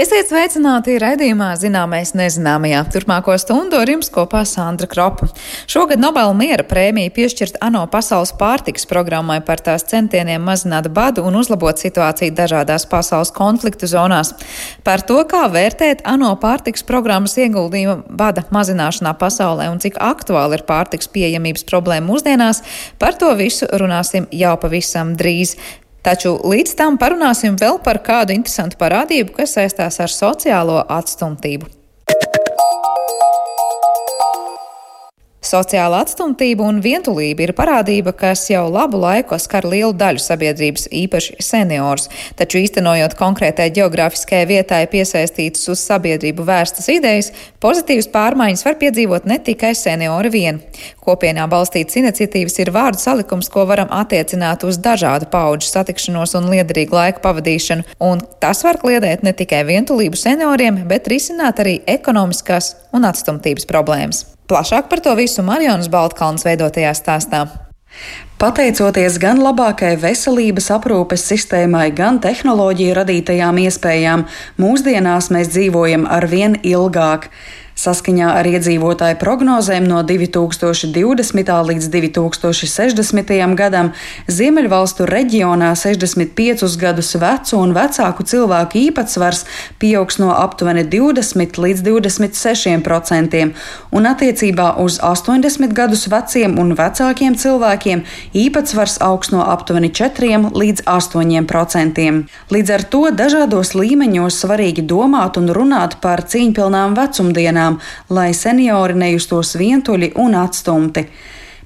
Esiet sveicināti raidījumā Zināmais nezināmajā. Turpmāko stundu ar jums kopā Sandra Kropa. Šogad Nobela miera prēmija piešķirt ANO pasaules pārtiks programmai par tās centieniem mazināt badu un uzlabot situāciju dažādās pasaules konfliktu zonās. Par to, kā vērtēt ANO pārtiks programmas ieguldījumu bada mazināšanā pasaulē un cik aktuāli ir pārtiks pieejamības problēma mūsdienās, par to visu runāsim jau pavisam drīz. Taču līdz tam parunāsim vēl par kādu interesantu parādību, kas saistās ar sociālo atstumtību. Sociāla atstumtība un vientulība ir parādība, kas jau labu laiku skar lielu daļu sabiedrības, īpaši seniorus. Taču īstenojot konkrētai geogrāfiskajai vietai piesaistītas uz sabiedrību vērstas idejas, pozitīvas pārmaiņas var piedzīvot ne tikai seniori vien. Kopienā balstītas iniciatīvas ir vārdu salikums, ko varam attiecināt uz dažādu pauģu satikšanos un liederīgu laiku pavadīšanu, un tas var kliedēt ne tikai vientulību senioriem, bet risināt arī ekonomiskās un atstumtības problēmas. Plašāk par to visu Marijas Baltkalnas veidotajā stāstā. Pateicoties gan labākai veselības aprūpes sistēmai, gan tehnoloģiju radītajām iespējām, mūsdienās mēs dzīvojam arvien ilgāk. Saskaņā ar iedzīvotāju prognozēm no 2020. līdz 2060. gadam Ziemeļvalstu reģionā 65 gadus vecu un vecāku cilvēku īpatsvars pieaugs no aptuveni 20 līdz 26 procentiem, un attiecībā uz 80 gadus veciem un vecākiem cilvēkiem īpatsvars augs no aptuveni 4 līdz 8 procentiem. Līdz ar to dažādos līmeņos svarīgi domāt un runāt par cīņpilnām vecumdienām dienām, lai seniori nejustos vientuļi un atstumti.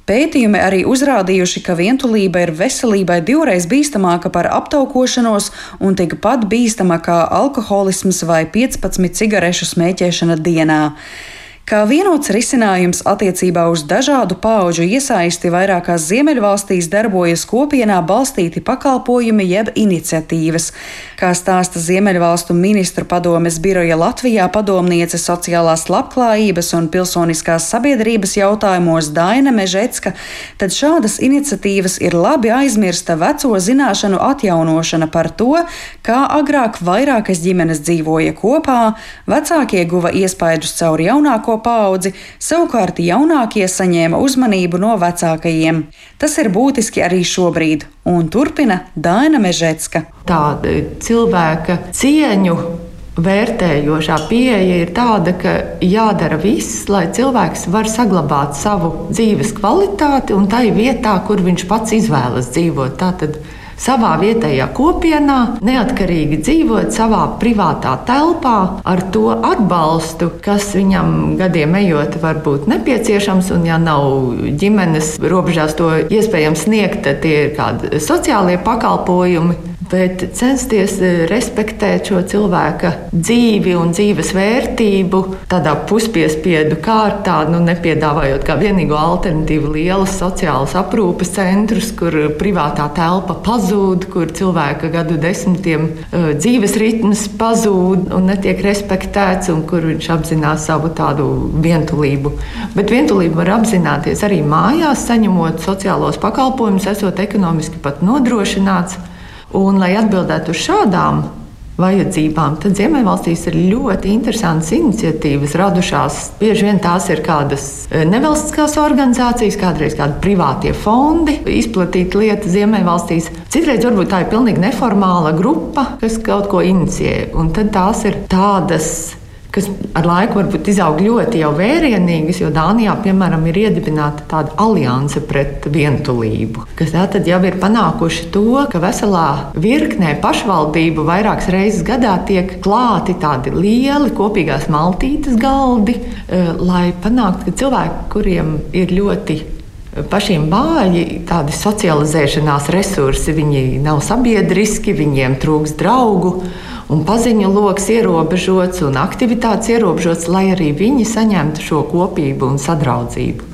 Pētījumi arī uzrādījuši, ka vientulība ir veselībai divreiz bīstamāka par aptaukošanos un tikpat bīstama kā alkoholisms vai 15 cigarešu smēķēšana dienā. Kā vienots risinājums attiecībā uz dažādu pauģu iesaisti vairākās ziemeļvalstīs darbojas kopienā balstīti pakalpojumi jeb iniciatīvas. Kā stāsta Ziemeļvalstu ministru padomes biroja Latvijā padomniece sociālās labklājības un pilsoniskās sabiedrības jautājumos Daina Mežecka, tad šādas iniciatīvas ir labi aizmirsta veco zināšanu atjaunošana par to, kā agrāk vairākas ģimenes dzīvoja kopā, vecākie guva iespaidus caur jaunāko jaunāko paudzi, savukārt jaunākie saņēma uzmanību no vecākajiem. Tas ir būtiski arī šobrīd, un turpina Dāna Mežetska. Tāda cilvēka cieņu vērtējošā pieeja ir tāda, ka jādara viss, lai cilvēks var saglabāt savu dzīves kvalitāti un tai vietā, kur viņš pats izvēlas dzīvot. Tātad savā vietējā kopienā, neatkarīgi dzīvot savā privātā telpā, ar to atbalstu, kas viņam gadiem ejot, var būt nepieciešams. Un, ja nav ģimenes robežās to iespējams sniegt, tad tie ir kādi sociālie pakalpojumi bet censties eh, respektēt šo cilvēka dzīvi un dzīves vērtību tādā puspiespiedu kārtā, nu, nepiedāvājot kā vienīgo alternatīvu lielus sociālus aprūpes centrus, kur privātā telpa pazūd, kur cilvēka gadu desmitiem uh, dzīves ritms pazūd un netiek respektēts, un kur viņš apzinās savu tādu vientulību. Bet vientulību var apzināties arī mājās, saņemot sociālos pakalpojumus, esot ekonomiski pat nodrošināts. Un, lai atbildētu uz šādām vajadzībām, tad Ziemeļvalstīs ir ļoti interesantas iniciatīvas radušās. Bieži vien tās ir kādas e, nevalstiskās organizācijas, kādreiz kādi privātie fondi, izplatīta lieta Ziemeļvalstīs. Citreiz varbūt tā ir pilnīgi neformāla grupa, kas kaut ko inicijē. Un tad tās ir tādas kas ar laiku varbūt izaug ļoti vērienīgas, jo Dānijā, piemēram, ir iedibināta tāda alianse pret vientulību, kas tātad jau ir panākuši to, ka veselā virknē pašvaldību vairākas reizes gadā tiek klāti tādi lieli kopīgās maltītes galdi, eh, lai panāktu, ka cilvēki, kuriem ir ļoti pašiem vāji, tādi socializēšanās resursi, viņi nav sabiedriski, viņiem trūks draugu un paziņu lokus ierobežots un aktivitātes ierobežots, lai arī viņi saņemtu šo kopību un sadraudzību.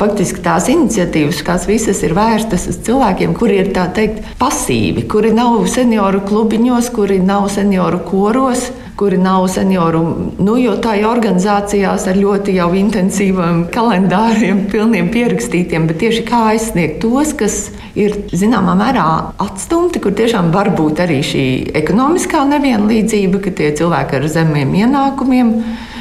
faktiski tās iniciatīvas, kas visas ir vērstas uz cilvēkiem, kuri ir teikt pasīvi, kuri nav senioru klubiņos, kuri nav senioru koros, kuri nav senioru, nu, jo tā ir organizācijās ar ļoti jau intensīviem kalendāriem, pilniem pierakstītiem, bet tieši kā aizsniegt tos, kas ir zināmā mērā atstumti, kur tiešām var būt arī šī ekonomiskā nevienlīdzība, ka tie cilvēki ar zemiem ienākumiem,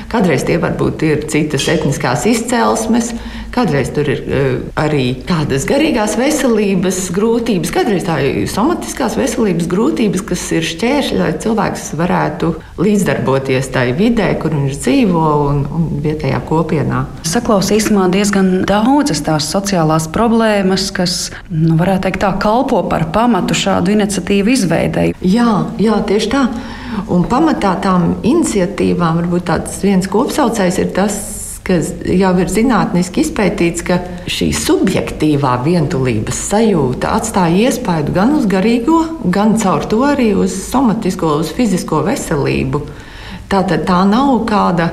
kādreiz tie varbūt ir citas etniskās izcelsmes. Kādreiz tur ir uh, arī tādas garīgās veselības grūtības, kādreiz tā ir somatiskās veselības grūtības, kas ir šķēršļi, lai cilvēks varētu līdzdarboties tajā vidē, kur viņš dzīvo un, un vietējā kopienā. Saklausīsimā diezgan daudzas tās sociālās problēmas, kas, nu, varētu teikt, tā kalpo par pamatu šādu iniciatīvu izveidei. Jā, jā, tieši tā. Un pamatā tām iniciatīvām varbūt tāds viens kopsaucējs ir tas, ka jau ir zinātniski izpētīts, ka šī subjektīvā vientulības sajūta atstāja iespaidu gan uz garīgo, gan caur to arī uz somatisko, uz fizisko veselību. Tātad tā nav kāda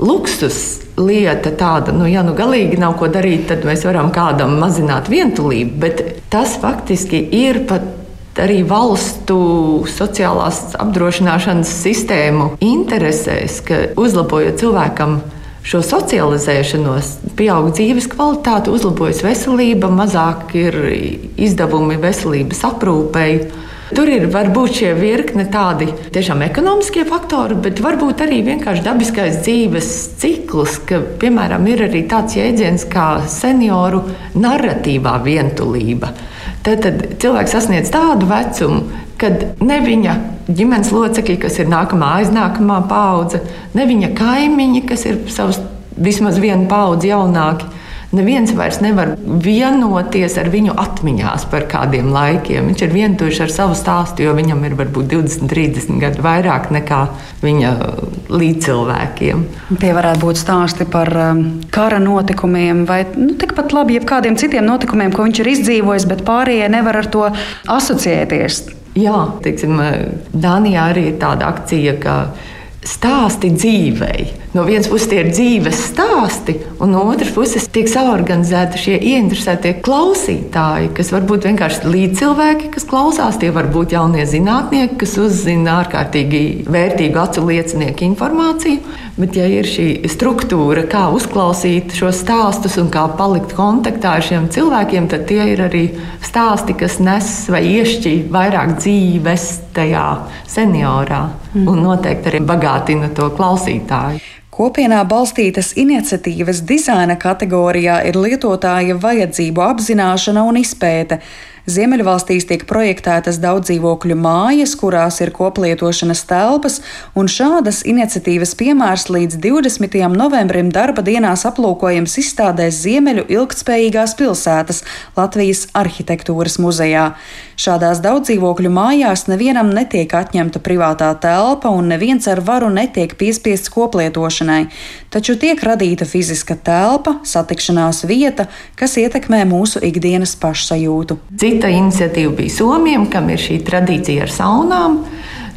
luksus lieta, tāda, nu, ja nu galīgi nav ko darīt, tad mēs varam kādam mazināt vientulību, bet tas faktiski ir pat arī valstu sociālās apdrošināšanas sistēmu interesēs, ka uzlabojot cilvēkam šo socializēšanos, pieaug dzīves kvalitāte, uzlabojas veselība, mazāk ir izdevumi veselības aprūpei. Tur ir varbūt šie virkne tādi tiešām ekonomiskie faktori, bet varbūt arī vienkārši dabiskais dzīves cikls, ka, piemēram, ir arī tāds jēdziens kā senioru narratīvā vientulība. Tad, tad cilvēks sasniedz tādu vecumu, kad ne viņa ģimenes locekļi, kas ir nākamā, aiznākamā paudze, ne viņa kaimiņi, kas ir savus vismaz vienu paudzi jaunāki. Neviens vairs nevar vienoties ar viņu atmiņās par kādiem laikiem. Viņš ir vientuļš ar savu stāstu, jo viņam ir varbūt 20, 30 gadu vairāk nekā viņa līdzcilvēkiem. Tie varētu būt stāsti par um, kara notikumiem, vai nu, tikpat labi jebkādiem citiem notikumiem, ko viņš ir izdzīvojis, bet pārējie nevar ar to asociēties. Jā, teiksim, Dānijā arī ir tāda akcija, ka stāsti dzīvei. No vienas puses tie ir dzīves stāsti, un no otras puses tiek saorganizēti šie ieinteresētie klausītāji, kas var būt vienkārši līdzcilvēki, kas klausās. Tie var būt jaunie zinātnieki, kas uzzina ārkārtīgi vērtīgu acu liecinieku informāciju. Bet, ja ir šī struktūra, kā uzklausīt šos stāstus un kā palikt kontaktā ar šiem cilvēkiem, tad tie ir arī stāsti, kas nes vai iešķīr vairāk dzīves tajā seniorā. Un noteikti arī bagātina to klausītāju. Kopienā balstītas iniciatīvas dizaina kategorijā ir lietotāja vajadzību apzināšana un izpēte. Ziemeļvalstīs tiek projektētas daudz dzīvokļu mājas, kurās ir koplietošanas telpas, un šādas iniciatīvas piemērs līdz 20. novembrim darba dienās aplūkojams izstādēs Ziemeļu ilgtspējīgās pilsētas Latvijas arhitektūras muzejā. Šādās daudz dzīvokļu mājās nevienam netiek atņemta privātā telpa, un neviens ar varu netiek piespiests koplietošanai, taču tiek radīta fiziska telpa, satikšanās vieta, kas ietekmē mūsu ikdienas pašsajūtu. Cita iniciatīva bija Somijam, kam ir šī tradīcija ar saunām.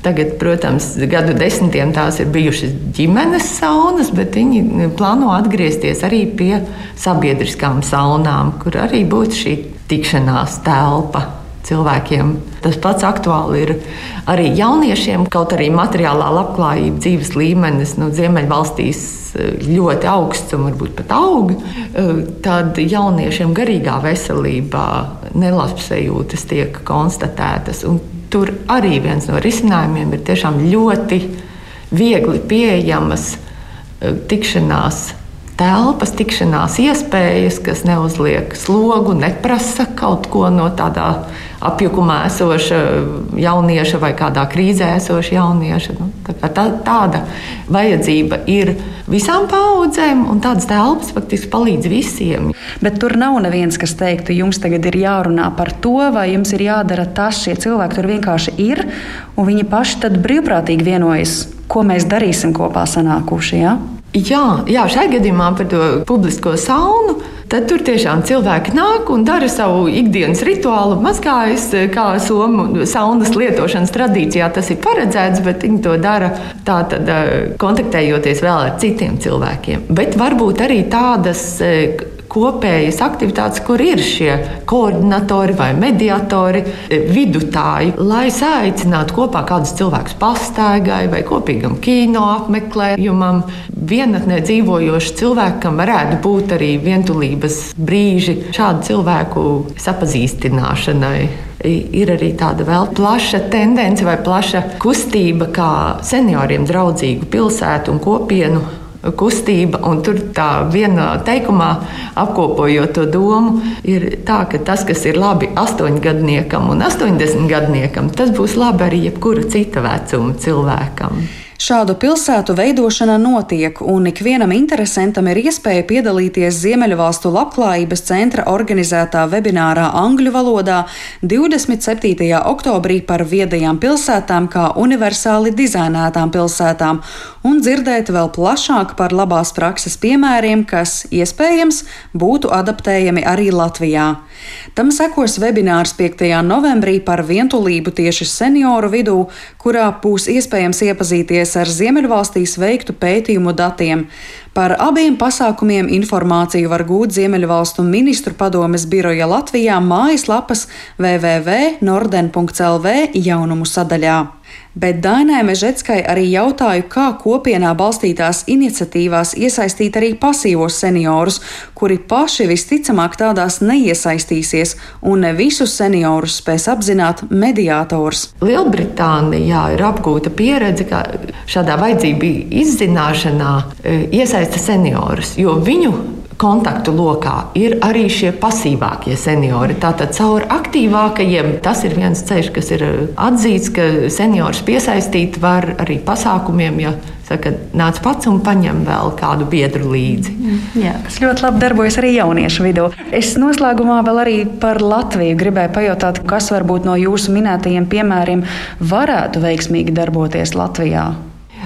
Tagad, protams, gadu desmitiem tās ir bijušas ģimenes saunas, bet viņi plāno atgriezties arī pie sabiedriskām saunām, kur arī būtu šī tikšanās telpa cilvēkiem. Tas pats aktuāli ir arī jauniešiem, kaut arī materiālā labklājība, dzīves līmenis nu, Ziemeļvalstīs eh, ļoti augsts un varbūt pat aug. Eh, tad jauniešiem garīgā veselībā nelabsajūtas tiek konstatētas. Un tur arī viens no risinājumiem ir tiešām ļoti viegli pieejamas eh, tikšanās telpas, tikšanās iespējas, kas neuzliek slogu, neprasa kaut ko no tādā apjukumā esoša jaunieša vai kādā krīzē esoša jaunieša. Nu, tā, tā, tāda vajadzība ir visām paudzēm, un tādas telpas faktiski palīdz visiem. Bet tur nav neviens, kas teiktu, jums tagad ir jārunā par to, vai jums ir jādara tas. Šie cilvēki tur vienkārši ir, un viņi paši tad brīvprātīgi vienojas, ko mēs darīsim kopā sanākuši. Ja? Jā, jā, šajā gadījumā par to publisko saunu. Tad tur tiešām cilvēki nāk un dara savu ikdienas rituālu, mazgājas, kā somu saunas lietošanas tradīcijā tas ir paredzēts, bet viņi to dara tātad, kontaktējoties vēl ar citiem cilvēkiem. Bet varbūt arī tādas kopējas aktivitātes, kur ir šie koordinatori vai mediatori, vidutāji, lai saicinātu kopā kādus cilvēkus pastaigai vai kopīgam kino apmeklējumam. Vienatnē dzīvojoši cilvēkam varētu būt arī vientulības brīži šādu cilvēku sapazīstināšanai ir arī tāda vēl plaša tendence vai plaša kustība, kā senioriem draudzīgu pilsētu un kopienu kustība. Tur tā vienā teikumā apkopojot to domu, ir tā, ka tas, kas ir labi astoņgadniekam un astoņdesmitgadniekam, tas būs labi arī jebkura cita vecuma cilvēkam. Šādu pilsētu veidošana notiek, un ikvienam interesantam ir iespēja piedalīties Ziemeļvalstu labklājības centra organizētā webinārā angļu valodā 27. oktobrī par viedajām pilsētām kā universāli dizainētām pilsētām, un dzirdēt vēl plašāk par labās prakses piemēriem, kas iespējams būtu adaptējami arī Latvijā. Tam sekos webinārs 5. novembrī par vientulību tieši senioru vidū, kurā būs iespējams iepazīties ar Ziemeļvalstīs veiktu pētījumu datiem. Par abiem pasākumiem informāciju var gūt Ziemeļvalstu ministru padomes biroja Latvijā mājaslapas www.norden.lv jaunumu sadaļā bet Dainai Mežetskai arī jautāju, kā kopienā balstītās iniciatīvās iesaistīt arī pasīvos seniorus, kuri paši visticamāk tādās neiesaistīsies, un ne visus seniorus spēs apzināt mediātors. Lielbritānijā ir apgūta pieredze, ka šādā vajadzību izzināšanā e, iesaista seniorus, jo viņu kontaktu lokā ir arī šie pasīvākie seniori. Tātad caur aktīvākajiem tas ir viens ceļš, kas ir atzīts, ka seniors piesaistīt var arī pasākumiem. Ja Saka, nāc pats un paņem vēl kādu biedru līdzi. Jā, tas ļoti labi darbojas arī jauniešu vidū. Es noslēgumā vēl arī par Latviju gribēju pajautāt, kas varbūt no jūsu minētajiem piemēriem varētu veiksmīgi darboties Latvijā.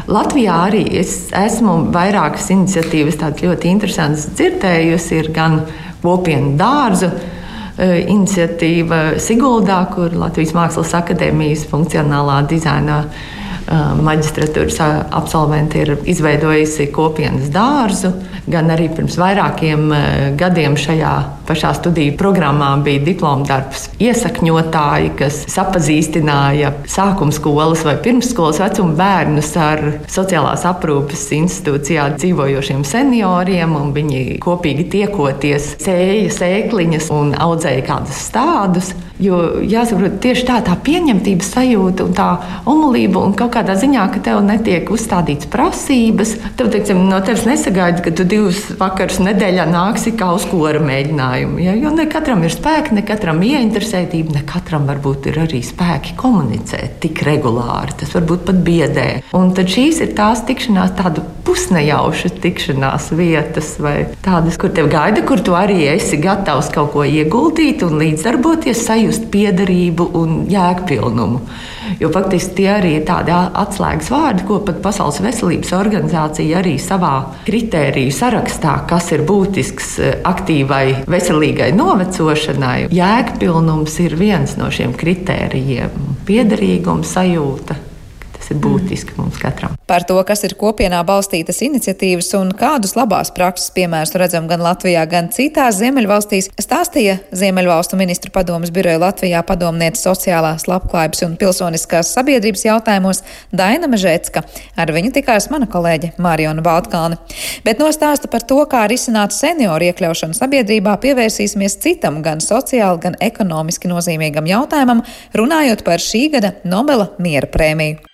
Latvijā arī es esmu vairākas iniciatīvas, tādas ļoti interesantas dzirdējusi. Ir gan kopienu dārzu e, iniciatīva Siguldā, kur Latvijas Mākslas akadēmijas funkcionālā dizaina maģistratūras absolventi ir izveidojusi kopienas dārzu gan arī pirms vairākiem gadiem šajā pašā studiju programmā bija diploma darbs. Iesakņotāji, kas sapazīstināja sākuma skolas vai pirmsskolas vecuma bērnus ar sociālās aprūpes institūcijā dzīvojošiem senioriem, viņi kopīgi tiekoties sēja sēkliņas un audzēja kādus stādus. Jo jāsaprot, tieši tā, tā pieņemtības sajūta un tā umulība, un kaut kādā ziņā, ka tev netiek uzstādītas prasības. Tev, teiksim, no tevis nesagaida, ka tu divus vakarus nedēļā nāksi kā uz kora mēģinājumu. Ja? Jo ne katram ir spēki, ne katram ieinteresētība, ne katram varbūt ir arī spēki komunicēt tik regulāri. Tas varbūt pat biedē. Un tad šīs ir tās tikšanās, tādu pusnejaušu tikšanās vietas, vai tādas, kur tev gaida, kur tu arī esi gatavs kaut ko ieguldīt un līdzdarboties, sajust piederību un jēgpilnumu. Jo faktiski tie arī ir tādi atslēgas vārdi, ko pat Pasaules veselības organizācija arī savā kritēriju sarakstā, kas ir būtisks eh, aktīvai, veselīgai novecošanai. Jēgpilnums ir viens no šiem kritērijiem - piederīguma sajūta Tas ir būtiski mm. mums katram. Par to, kas ir kopienā balstītas iniciatīvas un kādus labās prakses piemērus redzam gan Latvijā, gan citās Ziemeļvalstīs, stāstīja Ziemeļvalstu ministru padomas biroja Latvijā padomniece sociālās labklājības un pilsoniskās sabiedrības jautājumos Daina Mežēcka. Ar viņu tikās mana kolēģe Mārijona Baltkalne. Bet no stāsta par to, kā risināt senioru iekļaušanu sabiedrībā, pievērsīsimies citam gan sociāli, gan ekonomiski nozīmīgam jautājumam, runājot par šī gada Nobela miera prēmiju.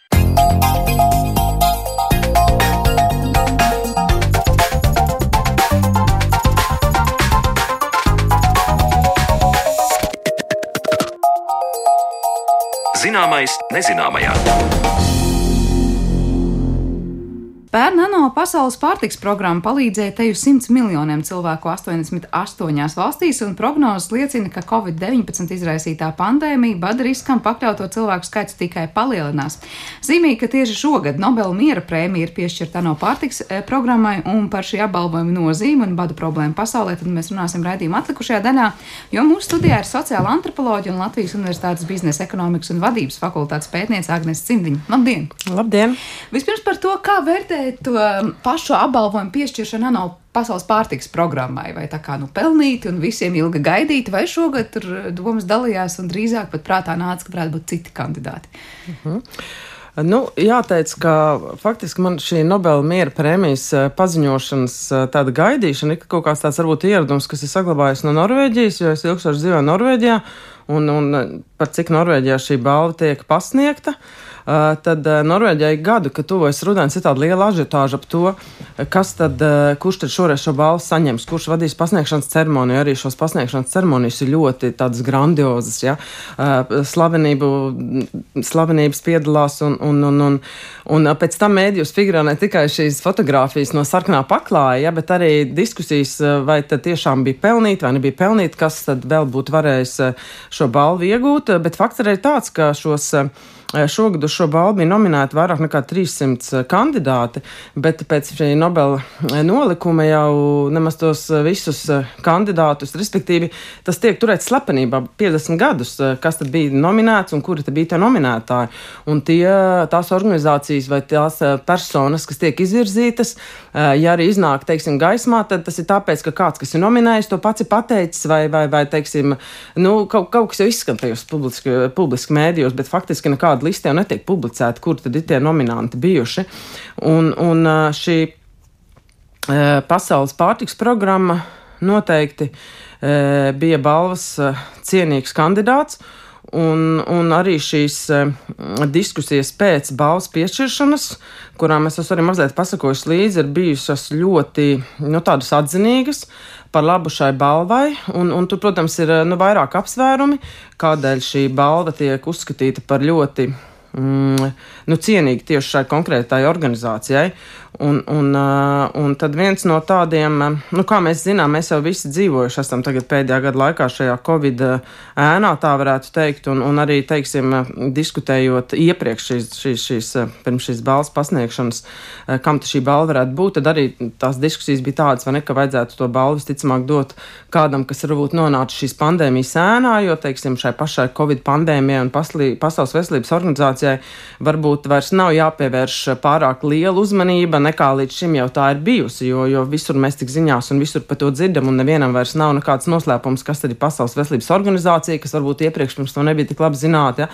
Zināmais nezināmajā. Pērn ANO pasaules pārtiks programma palīdzēja teju 100 miljoniem cilvēku 88 valstīs, un prognozes liecina, ka Covid-19 izraisītā pandēmija bada riskam pakļauto cilvēku skaits tikai palielinās. Zīmīgi, ka tieši šogad Nobela miera prēmija ir piešķirta ANO pārtiks eh, programmai, un par šī apbalvojuma nozīmi un badu problēmu pasaulē mēs runāsim raidījuma atlikušajā daļā, jo mūsu studijā ir sociāla antropoloģija un Latvijas Universitātes biznesa ekonomikas un vadības fakultātes pētniece Agnes Cimdiņa. Labdien! Labdien! Vispirms par to, kā vērtē komentēt to pašu apbalvojumu piešķiršanu ANO pasaules pārtiks programmai? Vai tā kā nu pelnīti un visiem ilgi gaidīti, vai šogad tur domas dalījās un drīzāk pat prātā nāca, ka varētu būt citi kandidāti? Uh mhm. -huh. Nu, jāteic, ka faktiski man šī Nobela miera prēmijas eh, paziņošanas eh, tāda gaidīšana ir kaut kāds tāds varbūt ieradums, kas ir saglabājies no Norvēģijas, jo es ilgstoši dzīvoju Norvēģijā, un, un par cik Norvēģijā šī balva tiek pasniegta. Uh, tad eh, Norvēģijai gadu, kad tuvojas rudens, ir tāda liela ažiotāža ap to, kas tad, eh, kurš tad šoreiz šo balvu saņems, kurš vadīs pasniegšanas ceremoniju. Arī šos pasniegšanas ceremonijas ir ļoti tādas grandiozas, ja slavenību, slavenības piedalās un, un, un, un, un pēc tam mēdījus figurē ne tikai šīs fotogrāfijas no sarkanā paklāja, ja, bet arī diskusijas, vai tad tiešām bija pelnīti vai nebija pelnīti, kas tad vēl būtu varējis šo balvu iegūt. Bet fakts arī tāds, ka šos Šogad uz šo balvu bija nominēti vairāk nekā 300 kandidāti, bet pēc šī Nobela nolikuma jau nemaz tos visus kandidātus, respektīvi, tas tiek turēts slepenībā 50 gadus, kas tad bija nominēts un kuri tad bija tie nominētāji. Un tie, tās organizācijas vai tās personas, kas tiek izvirzītas, ja arī iznāk, teiksim, gaismā, tad tas ir tāpēc, ka kāds, kas ir nominējis, to pats ir pateicis vai, vai, vai teiksim, nu, kaut, kaut kas jau izskan tajos publiski, publiski mēdījos, bet faktiski nekāda tāda liste jau netiek publicēta, kur tad ir tie nominanti bijuši. Un, un šī pasaules pārtiks programma noteikti bija balvas cienīgs kandidāts. Un, un arī šīs uh, diskusijas pēc balvas piešķiršanas, kurām es esmu arī mazliet pasakojis līdzi, ir bijušas ļoti nu, atzinīgas par labu šai balvai. Un, un tur, protams, ir nu, vairāk apsvērumi, kādēļ šī balva tiek uzskatīta par ļoti mm, nu, cienīgi tieši šai konkrētai organizācijai. Un, un, un tad viens no tādiem, nu, kā mēs zinām, mēs jau visi dzīvojuši esam tagad pēdējā gada laikā šajā Covid ēnā, tā varētu teikt, un, un arī, teiksim, diskutējot iepriekš šīs, šīs, šīs pirms šīs balvas pasniegšanas, kam šī balva varētu būt, tad arī tās diskusijas bija tādas, vai ne, ka vajadzētu to balvu visticamāk dot kādam, kas varbūt nonāca šīs pandēmijas ēnā, jo, teiksim, šai pašai Covid pandēmijai un paslī, Pasaules veselības organizācijai varbūt vairs nav jāpievērš pārāk liela uzmanība nekā līdz šim jau tā ir bijusi, jo, jo visur mēs tik ziņās un visur par to dzirdam, un nevienam vairs nav nekāds noslēpums, kas tad ir Pasaules veselības organizācija, kas varbūt iepriekš pirms to nebija tik labi zināta. Ja?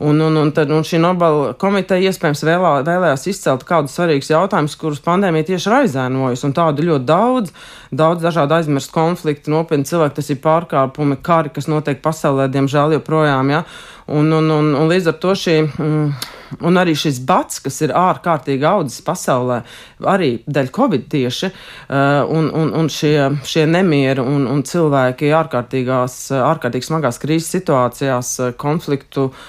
Un, un, un, tad, un šī Nobela komiteja iespējams vēlā, vēlējās izcelt kādus svarīgus jautājumus, kurus pandēmija tieši ir aizēnojusi. Tādu ļoti daudz, daudz dažādu aizmirstu konfliktu, nopietni cilvēki, tas ir pārkāpumi, kari, kas notiek pasaulē, diemžēl joprojām. Ja? Un, un, un, un līdz ar to šī. Mm, Un arī šis bats, kas ir ārkārtīgi audzis pasaulē, arī dēļ covid tieši, uh, un, un, un šie, šie nemieri un, un cilvēki ārkārtīgās, ārkārtīgi smagās krīzes situācijās, konfliktu uh,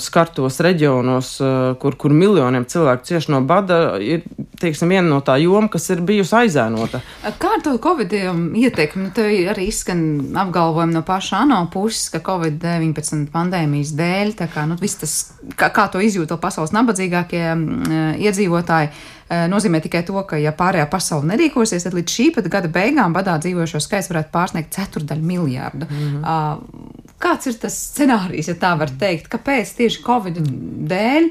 skartos reģionos, kur, kur miljoniem cilvēku cieši no bada, ir teiksim, viena no tā joma, kas ir bijusi aizēnota. Kā ar to Covid ietekmi? Nu, te arī izskan apgalvojumi no paša ANO puses, ka Covid-19 pandēmijas dēļ, kā, nu, tas, kā, kā to izjūta pasaules nabadzīgākie iedzīvotāji nozīmē tikai to, ka, ja pārējā pasaule nerīkosies, tad līdz šī pat gada beigām badā dzīvojošo skaits varētu pārsniegt ceturdaļu miljārdu. Mm -hmm. Kāds ir tas scenārijs, ja tā var teikt? Kāpēc tieši Covid dēļ?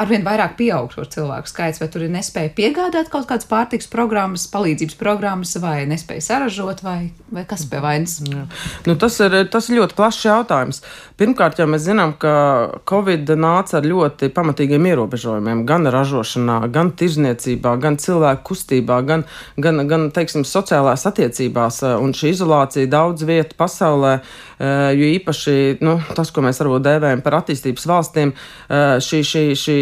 Arvien vairāk pieaug šo cilvēku skaits, vai tur ir nespēja piegādāt kaut kādas pārtiks programmas, palīdzības programmas, vai nespēja saražot, vai, vai kas pie vainas? Nu, tas, ir, tas ir ļoti plašs jautājums. Pirmkārt, jau mēs zinām, ka Covid nāca ar ļoti pamatīgiem ierobežojumiem gan ražošanā, gan tirzniecībā, gan cilvēku kustībā, gan, gan, gan teiksim, sociālās attiecībās, un šī izolācija daudz vietu pasaulē, eh, jo īpaši nu, tas, ko mēs varbūt dēvējam par attīstības valstīm, eh, šī, šī, šī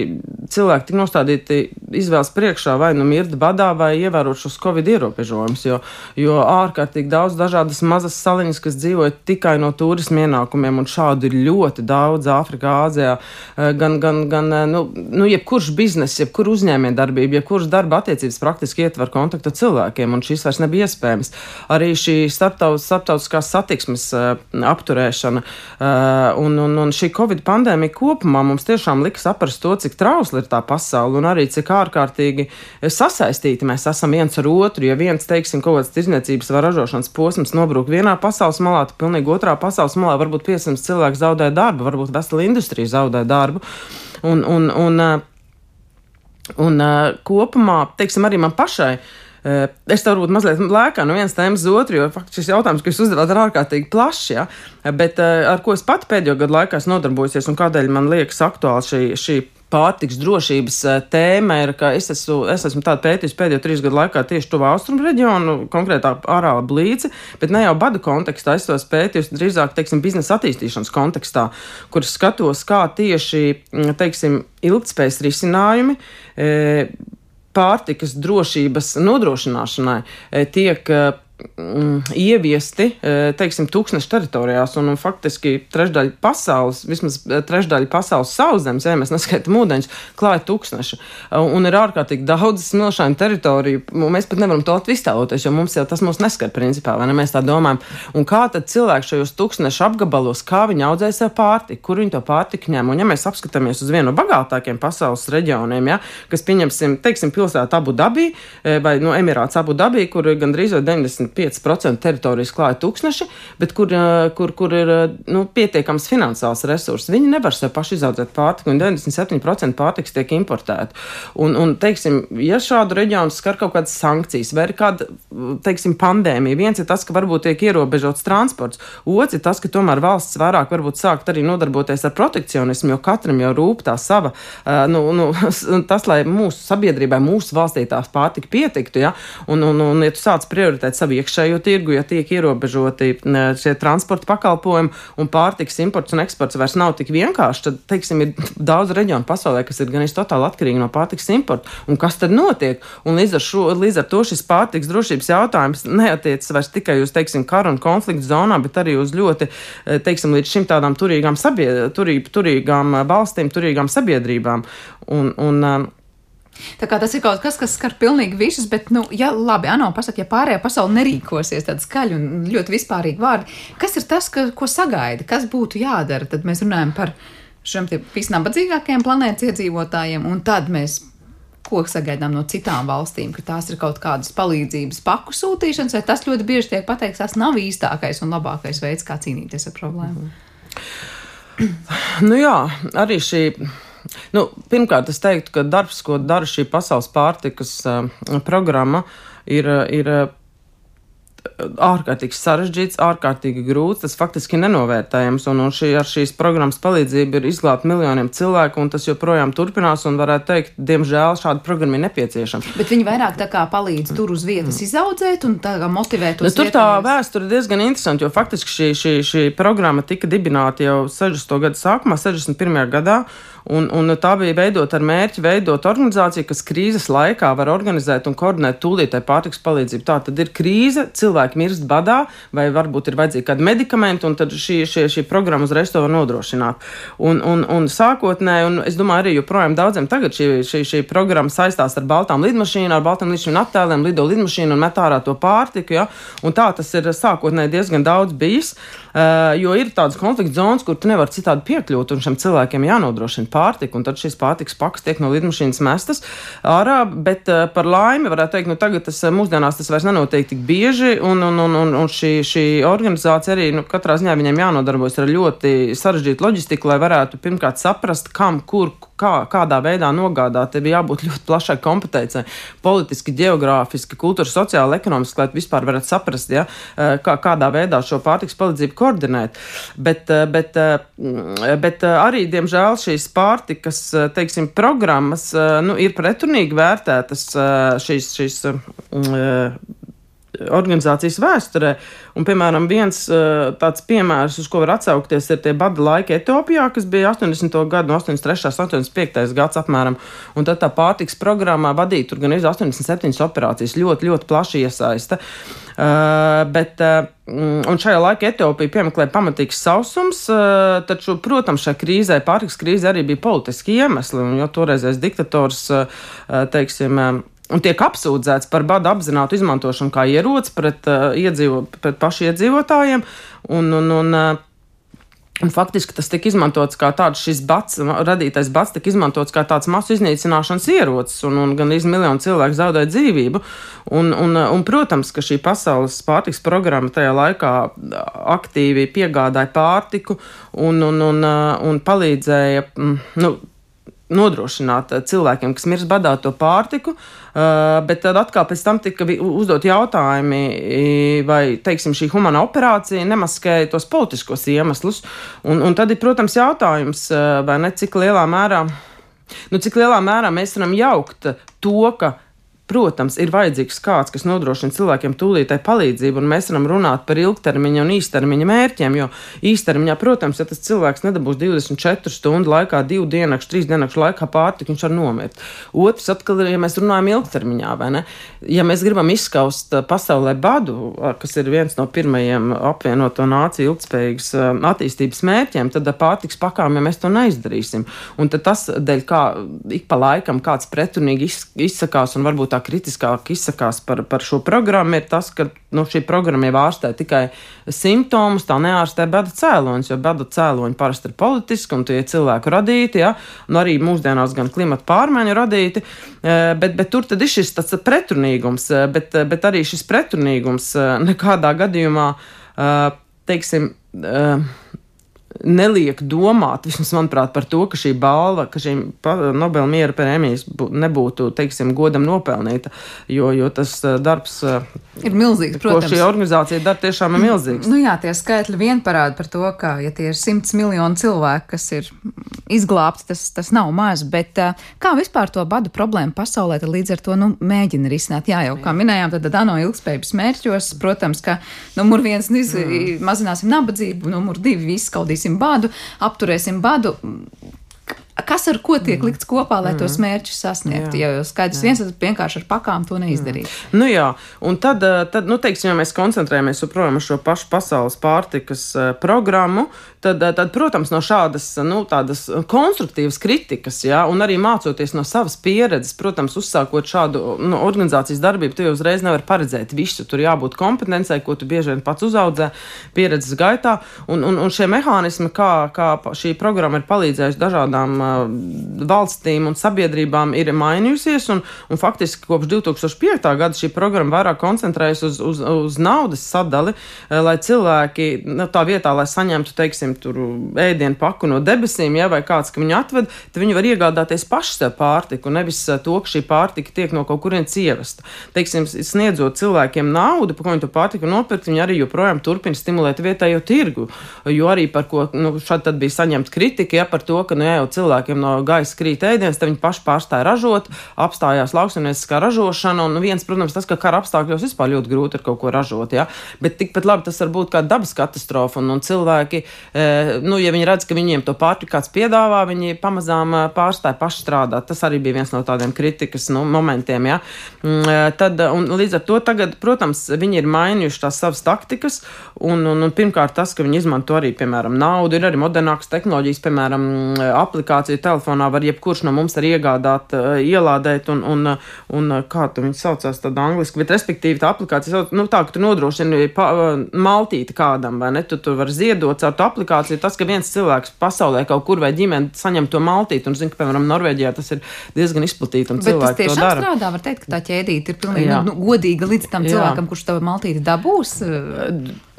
cilvēki tik nostādīti izvēles priekšā vai nu mirt badā vai ievērot šos covid ierobežojumus, jo, jo ārkārtīgi daudz dažādas mazas saliņas, kas dzīvoja tikai no turismu ienākumiem, un šādu ir ļoti daudz Āfrikā, Āzijā, eh, gan, gan, gan eh, nu, nu, jebkurš bizness, jebkur uzņēmē darbība, jebkurš darba attiecības praktiski ietver kontaktu ar cilvēkiem, un šis vairs nebija iespējams. Arī šī starptaut, starptautiskās satiksmes uh, apturēšana un, un, un šī covid pandēmija kopumā mums tiešām liks saprast to, cik trausla ir tā pasaule un arī cik ārkārtīgi sasaistīti mēs esam viens ar otru. Ja viens, teiksim, kaut kāds tirdzniecības vai ražošanas posms nobrūk vienā pasaules malā, tad pilnīgi otrā pasaules malā varbūt 500 cilvēku zaudē darbu, varbūt vesela industrija zaudē darbu. Un, un, un, Un uh, kopumā, teiksim, arī man pašai. Uh, es tev varbūt mazliet lēkā no vienas tēmas uz otru, jo faktiski šis jautājums, ko jūs uzdevāt, ir ārkārtīgi plašs. Ja? Bet ar ko es pati pēdējo gadu laikā esmu nodarbojusies un kādēļ man liekas aktuāli šī, šī pārtiks drošības tēma ir, ka es esmu, es esmu tādu pētījis pēdējo trīs gadu laikā tieši tuvā austrumu reģionu, konkrētā ārāla blīci, bet ne jau badu kontekstā, es tos pētīju drīzāk, teiksim, biznesa attīstīšanas kontekstā, kur skatos, kā tieši, teiksim, ilgtspējas risinājumi. E, pārtikas drošības nodrošināšanai tiek mm, ieviesti, e, teiksim, tūkstošu teritorijās, un, un faktiski trešdaļa pasaules, vismaz e, trešdaļa pasaules sauszemes, ja mēs neskaitām ūdeņus, klāja tūkstoši. E, un ir ārkārtīgi daudz smilšainu teritoriju. Mēs pat nevaram to iztēloties, jo mums jau tas mūs neskar principā, vai ne? Mēs tā domājam. Un kā tad cilvēki šajos tūkstošu apgabalos, kā viņi audzē sev pārtiku, kur viņi to pārtiku ņem? Un ja mēs apskatāmies uz vienu no bagātākajiem pasaules reģioniem, ja, kas pieņemsim, teiksim, pilsētu Abu Dabī vai no Emirāts Abu Dabī, kur gandrīz 90 5% teritorijas klāja tūkstneši, bet kur, kur, kur ir nu, pietiekams finansiāls resurs. Viņi nevar sev paši izaudzēt pārtiku, un 97% pārtiks tiek importēta. Un, un, teiksim, ja šādu reģionu skar kaut kādas sankcijas vai ir kāda, teiksim, pandēmija, viens ir tas, ka varbūt tiek ierobežots transports, otrs ir tas, ka tomēr valsts vairāk varbūt sākt arī nodarboties ar protekcionismu, jo katram jau rūp tā sava, nu, nu, tas, lai mūsu sabiedrībai, mūsu valstī tās pārtika pietiktu, ja, un, un, un, ja tu sāc prioritēt savu iekšējo tirgu, ja tiek ierobežoti šie transporta pakalpojumi un pārtiks imports un eksports vairs nav tik vienkārši, tad, teiksim, ir daudz reģionu pasaulē, kas ir gan totāli atkarīgi no pārtiks importa. Un kas tad notiek? Un līdz ar, šo, līdz ar to šis pārtiks drošības jautājums neatiecas vairs tikai uz, teiksim, karu un konfliktu zonām, bet arī uz ļoti, eh, teiksim, līdz šim tādām turīgām, sabie, turī, turīgām valstīm, turīgām sabiedrībām. Un, un, Tā kā tas ir kaut kas, kas skar pilnīgi visus, bet, nu, ja labi, Ano, pasaka, ja pārējā pasaule nerīkosies tādi skaļi un ļoti vispārīgi vārdi, kas ir tas, ka, ko sagaida, kas būtu jādara? Tad mēs runājam par šiem visnabadzīgākajiem planētas iedzīvotājiem, un tad mēs ko sagaidām no citām valstīm, ka tās ir kaut kādas palīdzības paku sūtīšanas, vai tas ļoti bieži tiek pateikts, tas nav īstākais un labākais veids, kā cīnīties ar problēmu. Nu jā, arī šī Nu, pirmkārt, es teiktu, ka darbs, ko dara šī pasaules pārtikas uh, programma, ir, ir ārkārtīgi sarežģīts, ārkārtīgi grūts, tas faktiski nenovērtējams, un, un šī, ar šīs programmas palīdzību ir izglābt miljoniem cilvēku, un tas joprojām turpinās, un varētu teikt, diemžēl šāda programma ir nepieciešama. Bet viņi vairāk tā kā palīdz tur uz vietas mm. izaudzēt un tā kā motivēt uz nu, Tur tā vēsture ir diezgan interesanta, jo faktiski šī, šī, šī programma tika dibināta jau 60. gadu sākumā, 61. gadā. Un, un tā bija veidot ar mērķi veidot organizāciju, kas krīzes laikā var organizēt un koordinēt tūlītēji pārtiks palīdzību. Tā tad ir krīze, cilvēki mirst badā, vai varbūt ir vajadzīgi kādi medikamenti, un tad šī, šī, šī programma uzreiz to var nodrošināt. Un, un, un sākotnēji, un es domāju, arī joprojām daudziem tagad šī, šī, šī programma saistās ar baltām lidmašīnām, ar baltām lidmašīnu attēliem, lido lidmašīnu un met ārā to pārtiku. Ja? Un tā tas ir sākotnēji diezgan daudz bijis, uh, jo ir tādas konflikta zonas, kur tu nevari citādi piekļūt, un šiem cilvēkiem jānodrošina pārtika, un tad šīs pārtikas pakas tiek no lidmašīnas mestas ārā. Bet uh, par laimi varētu teikt, nu tagad tas eh, mūsdienās tas vairs nenotiek tik bieži, un, un, un, un, un šī, šī organizācija arī nu, katrā ziņā viņiem jānodarbojas ar ļoti sarežģītu loģistiku, lai varētu pirmkārt saprast, kam, kur, kā, kādā veidā nogādāt. Te bija jābūt ļoti plašai kompetencei, politiski, geogrāfiski, kultūras, sociāli, ekonomiski, lai vispār varētu saprast, ja, eh, kā, kādā veidā šo pārtiks palīdzību koordinēt. Bet, bet, bet arī, diemžēl, šīs pārtikas teiksim, programmas nu, ir pretrunīgi vērtētas šīs, šīs organizācijas vēsturē. Un, piemēram, viens tāds piemērs, uz ko var atsaukties, ir tie bada laiki Etiopijā, kas bija 80. gadu, 83. un 85. gads apmēram. Un tad tā pārtiks programmā vadīja tur gan 87 operācijas, ļoti, ļoti plaši iesaista. Uh, bet, uh, un šajā laikā Etiopija piemeklēja pamatīgs sausums, taču, protams, šai krīzē, pārtiks krīzē arī bija politiski iemesli, jo toreizais diktators, teiksim, un tiek apsūdzēts par badu apzinātu izmantošanu kā ieroci pret, uh, iedzīvo, pret pašu iedzīvotājiem. Un, un, un, uh, Un faktiski tas tika izmantots kā tāds šis bats, radītais bats tika izmantots kā tāds masu iznīcināšanas ierocis, un, un gan miljonu cilvēku zaudēja dzīvību. Un, un, un, protams, ka šī pasaules pārtiks programma tajā laikā aktīvi piegādāja pārtiku un, un, un, un palīdzēja. Nu, nodrošināt cilvēkiem, kas mirst badā, to pārtiku. Bet tad atkal pēc tam tika uzdot jautājumi, vai teiksim, šī humana operācija nemaskēja tos politiskos iemeslus. Un, un tad ir, protams, jautājums, vai ne cik lielā mērā. Nu, cik lielā mērā mēs varam jaukt to, ka Protams, ir vajadzīgs kāds, kas nodrošina cilvēkiem tūlītēji palīdzību, un mēs varam runāt par ilgtermiņa un īstermiņa mērķiem. Jo īstermiņā, protams, ja tas cilvēks nedabūs 24 stundu laikā, divu dienu, trīs dienu laikā pārtiku, viņš var nomirt. Otrs, atkal, ja mēs runājam ilgtermiņā, vai ne? Ja mēs gribam izskaust uh, pasaulē badu, uh, kas ir viens no pirmajiem apvienoto nāciju ilgspējīgas uh, attīstības mērķiem, tad pārtiks pakām, ja mēs to neizdarīsim. Un tas dēļ, kā ik pa laikam kāds pretrunīgi izsakās un varbūt tā kritiskāk izsakās par, par šo programmu, ir tas, ka nu, šī programma jau ārstē tikai simptomus, tā neārstē bada cēloņus, jo bada cēloņi parasti ir politiski un tie cilvēku radīti, ja, un arī mūsdienās gan klimata pārmaiņu radīti, eh, bet, bet tur tad ir šis tāds pretrunīgums, eh, bet, bet arī šis pretrunīgums nekādā gadījumā, teiksim, neliek domāt, vismaz manuprāt, par to, ka šī balva, ka šī Nobela miera prēmijas nebūtu, teiksim, godam nopelnīta, jo, jo tas eh, darbs eh, ir milzīgs, protams. Šī organizācija dara tiešām ir milzīgs. Nu jā, tie skaitļi vien parāda par to, ka, ja tie ir simts miljoni cilvēki, kas ir izglābti, tas, tas nav maz, bet eh, kā vispār to badu problēmu pasaulē, tad līdz ar to, nu, mēģina risināt. Jā, jau kā minējām, tad ANO ilgspējības mērķos, protams, ka numur viens, nu, mm. mazināsim nabadzību, numur divi, izskaudīsim apturēsim badu, apturēsim badu. Kas ar ko tiek mm. likts kopā, lai mm. tos mērķus sasniegtu? Jā. Ja skaidrs, viens tad vienkārši ar pakām to neizdarīt. Mm. Nu jā, un tad, eh, tad nu, teiksim, ja mēs koncentrējamies joprojām uz šo pašu pasaules pārtikas eh, programmu, tad, eh, tad protams, no šādas nu, konstruktīvas kritikas, jā, un arī mācoties no savas pieredzes, protams, uzsākot šādu nu, organizācijas darbību, tu jau uzreiz nevari paredzēt visu. Tur jābūt kompetencei, ko tu bieži vien pats uzaudzē pieredzes gaitā, un, un, un šie mehānismi, kā, kā šī programma ir palīdzējusi dažādām valstīm un sabiedrībām ir mainījusies, un, un faktiski kopš 2005. gada šī programma vairāk koncentrējas uz, uz, uz naudas sadali, lai cilvēki nu, tā vietā, lai saņemtu, teiksim, ēdienu paku no debesīm, ja, vai kāds, ka viņu atved, tad viņi var iegādāties paši sev pārtiku, nevis to, ka šī pārtika tiek no kaut kurienes ievesta. Teiksim, sniedzot cilvēkiem naudu, pa ko viņi to pārtiku nopirkt, viņi arī joprojām turpina stimulēt vietējo tirgu, jo arī par ko, nu, šad tad bija saņemta kritika, ja, par to, ka, nu, jā, jau cilvēki cilvēkiem no gaisa krīt ēdienas, tad viņi paši pārstāja ražot, apstājās lauksaimnieciskā ražošana. Un viens, protams, tas, ka kara apstākļos vispār ļoti grūti ir kaut ko ražot. Ja? Bet tikpat labi tas var būt kā dabas katastrofa. Un, un cilvēki, e, nu, ja viņi redz, ka viņiem to pārtiku kāds piedāvā, viņi pamazām e, pārstāja paši strādāt. Tas arī bija viens no tādiem kritikas nu, momentiem. Ja? Mm, e, tad, un līdz ar to tagad, protams, viņi ir mainījuši tās savas taktikas. Un, un, un pirmkārt, tas, ka viņi izmanto arī, piemēram, naudu, ir arī modernākas tehnoloģijas, piemēram, aplikācijas aplikāciju telefonā var jebkurš no mums arī iegādāt, eh, ielādēt, un, un, un eh, kā tu viņu saucās, tad angliski, bet respektīvi tā aplikācija nu tā, ka tu nodrošini eh, maltīti kādam, vai ne, tu, tu vari ziedot caur to aplikāciju, tas, ka viens cilvēks pasaulē kaut kur vai ģimene saņem to maltīti, un zinu, ka, piemēram, Norvēģijā tas ir diezgan izplatīti, un bet to dara. strādā, var teikt, ka tā ķēdīte ir pilnīgi Jā. nu, godīga līdz tam Jā. cilvēkam, kurš tavu maltīti dabūs.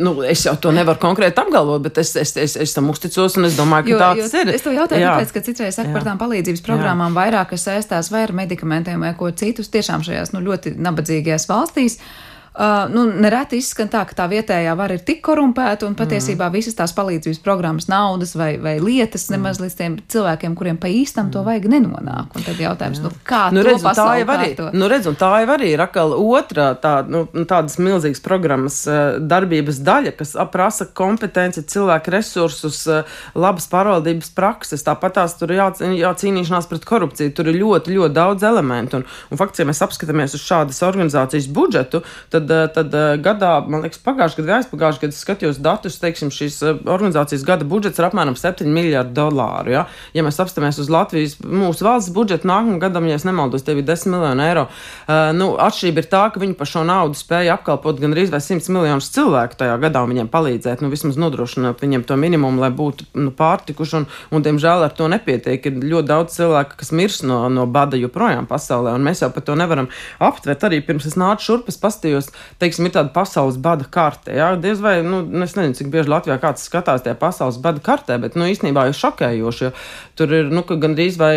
Nu, es jau to nevaru konkrēti apgalvot, bet es, es, es, es tam uzticos, un es domāju, ka jo, tā tas ir. Es to jautāju, tāpēc, ka citreiz saka Jā. par tām palīdzības programmām, Jā. vairāk kas saistās vai ar medikamentiem vai ko citus tiešām šajās nu, ļoti nabadzīgajās valstīs. Uh, Uh, nu, nereti izskan tā, ka tā vietējā vara ir tik korumpēta un patiesībā mm. visas tās palīdzības programmas, naudas vai, vai lietas mm. nemaz līdz tiem cilvēkiem, kuriem pa īstam to mm. vajag, nenonāk. Un tad jautājums, Jā. nu, kā nu, redz, tā jau arī, to? nu, redz, tā jau arī ir atkal otrā tā, nu, tādas milzīgas programmas uh, darbības daļa, kas prasa kompetenci, cilvēku resursus, uh, labas pārvaldības prakses. Tāpat tās tur ir jā, jācīnīšanās pret korupciju. Tur ir ļoti, ļoti daudz elementu. Un, un faktiski, ja mēs apskatāmies uz šādas organizācijas budžetu, tad tad, eh, tad eh, gadā, man liekas, pagājušajā gadā, aizpagājušajā gadā skatījos datus, teiksim, šīs eh, organizācijas gada budžets ir apmēram 7 miljardi dolāru. Ja, ja mēs apstāmies uz Latvijas, mūsu valsts budžetu nākamajam gadam, ja es nemaldos, tev ir 10 miljoni eiro. Uh, nu, atšķirība ir tā, ka viņi par šo naudu spēja apkalpot gandrīz vai 100 miljonus cilvēku tajā gadā un viņiem palīdzēt, nu, vismaz nodrošināt viņiem to minimumu, lai būtu nu, pārtikuši, un, un, diemžēl, ar to nepietiek. Ir ļoti daudz cilvēku, kas mirst no, no bada joprojām pasaulē, un mēs jau par to nevaram aptvert. Arī pirms es nācu šurp, es pastījos teiksim, ir tāda pasaules bada karte. Jā, diez vai, nu, es nezinu, cik bieži Latvijā kāds skatās tajā pasaules bada kartē, bet, nu, īstenībā ir šokējoši, jo tur ir, nu, gandrīz vai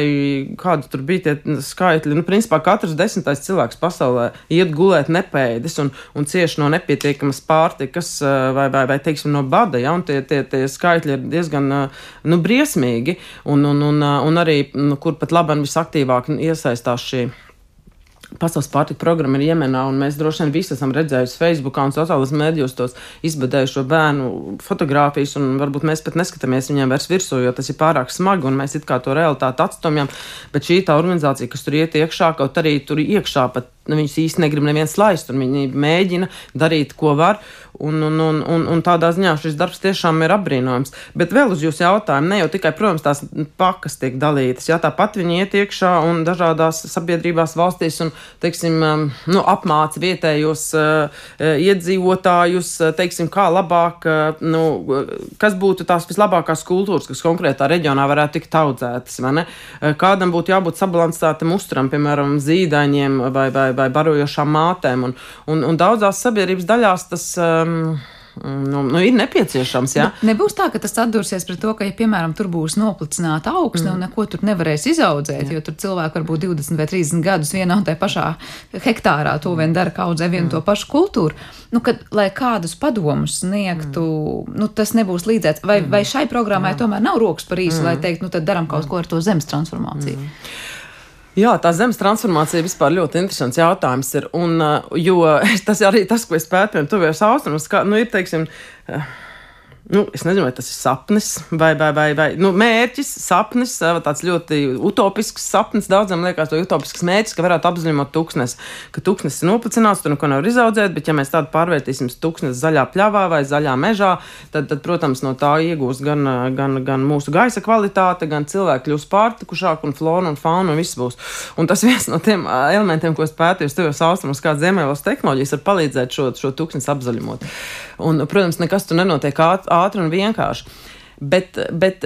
kādi tur bija tie skaitļi. Nu, principā katrs desmitais cilvēks pasaulē iet gulēt nepēdis un, un cieši no nepietiekamas pārtikas vai, vai, vai teiksim, no bada, ja, un tie, tie, tie skaitļi ir diezgan, nu, briesmīgi, un, un, un, un arī, nu, kur pat labam visaktīvāk iesaistās šī Pasaules pārtika programma ir Jemenā, un mēs droši vien visi esam redzējuši Facebook un sociālajos mēdījos tos izbadējušo bērnu fotogrāfijas, un varbūt mēs pat neskatāmies viņiem vairs virsū, jo tas ir pārāk smagi, un mēs it kā to realitāti atstumjam. Bet šī tā organizācija, kas tur iet iekšā, kaut arī tur iekšā pat nu, viņus īsti negrib neviens laist, un viņi mēģina darīt, ko var. Un, un, un, un, un tādā ziņā šis darbs tiešām ir apbrīnojams. Bet vēl uz jūsu jautājumu, ne jau tikai, protams, tās pakas tiek dalītas, jā, tāpat viņi iet iekšā un dažādās sabiedrībās valstīs un, teiksim, um, nu, apmāca vietējos uh, iedzīvotājus, uh, teiksim, kā labāk, uh, nu, kas būtu tās vislabākās kultūras, kas konkrētā reģionā varētu tikt audzētas, vai ne? Uh, kādam būtu jābūt sabalansētam uzturam, piemēram, zīdaņiem vai, vai, vai barojošām mātēm. Un, un, un daudzās sabiedrības daļās tas. Um, Nu, nu, ir nepieciešams. Ja? Ne, nebūs tā, ka tas atdursies pret to, ka, ja, piemēram, tur būs noplicināta augsne mm. un neko tur nevarēs izaudzēt, jā. jo tur cilvēki varbūt 20 vai 30 gadus vienā un tajā pašā hektārā to vien dara, kā audzē vienu mm. to pašu kultūru. Nu, kad, lai kādus padomus sniegtu, mm. nu, tas nebūs līdzēts. Vai, mm. vai šai programmai jā. tomēr nav rokas par īsu, mm. lai teikt, nu, tad daram kaut ko ar to zemes transformāciju? Mm. Jā, tā zemes transformācija vispār ļoti interesants jautājums ir. Un, uh, jo tas arī tas, ko es pētīju, tuvies austrumos, kā, nu, ir, teiksim, uh, nu, es nezinu, vai tas ir sapnis vai, vai, vai, vai nu, mērķis, sapnis, tāds ļoti utopisks sapnis. Daudziem liekas, to utopisks mērķis, ka varētu apzīmēt tūkstnes, ka tūkstnes ir noplicināts, tur neko nevar izaudzēt, bet ja mēs tādu pārvērtīsim tūkstnes zaļā pļavā vai zaļā mežā, tad, tad protams, no tā iegūs gan, gan, gan mūsu gaisa kvalitāte, gan cilvēki kļūs pārtikušāk un flora un fauna un viss būs. Un tas viens no tiem elementiem, ko es pētīju, tuvos austrumos, kā Ziemeļvalsts tehnoloģijas var palīdzēt šo, šo tūkstnes apzaļumot. Un, protams, nekas tur nenotiek ātri un vienkārši. Bet, bet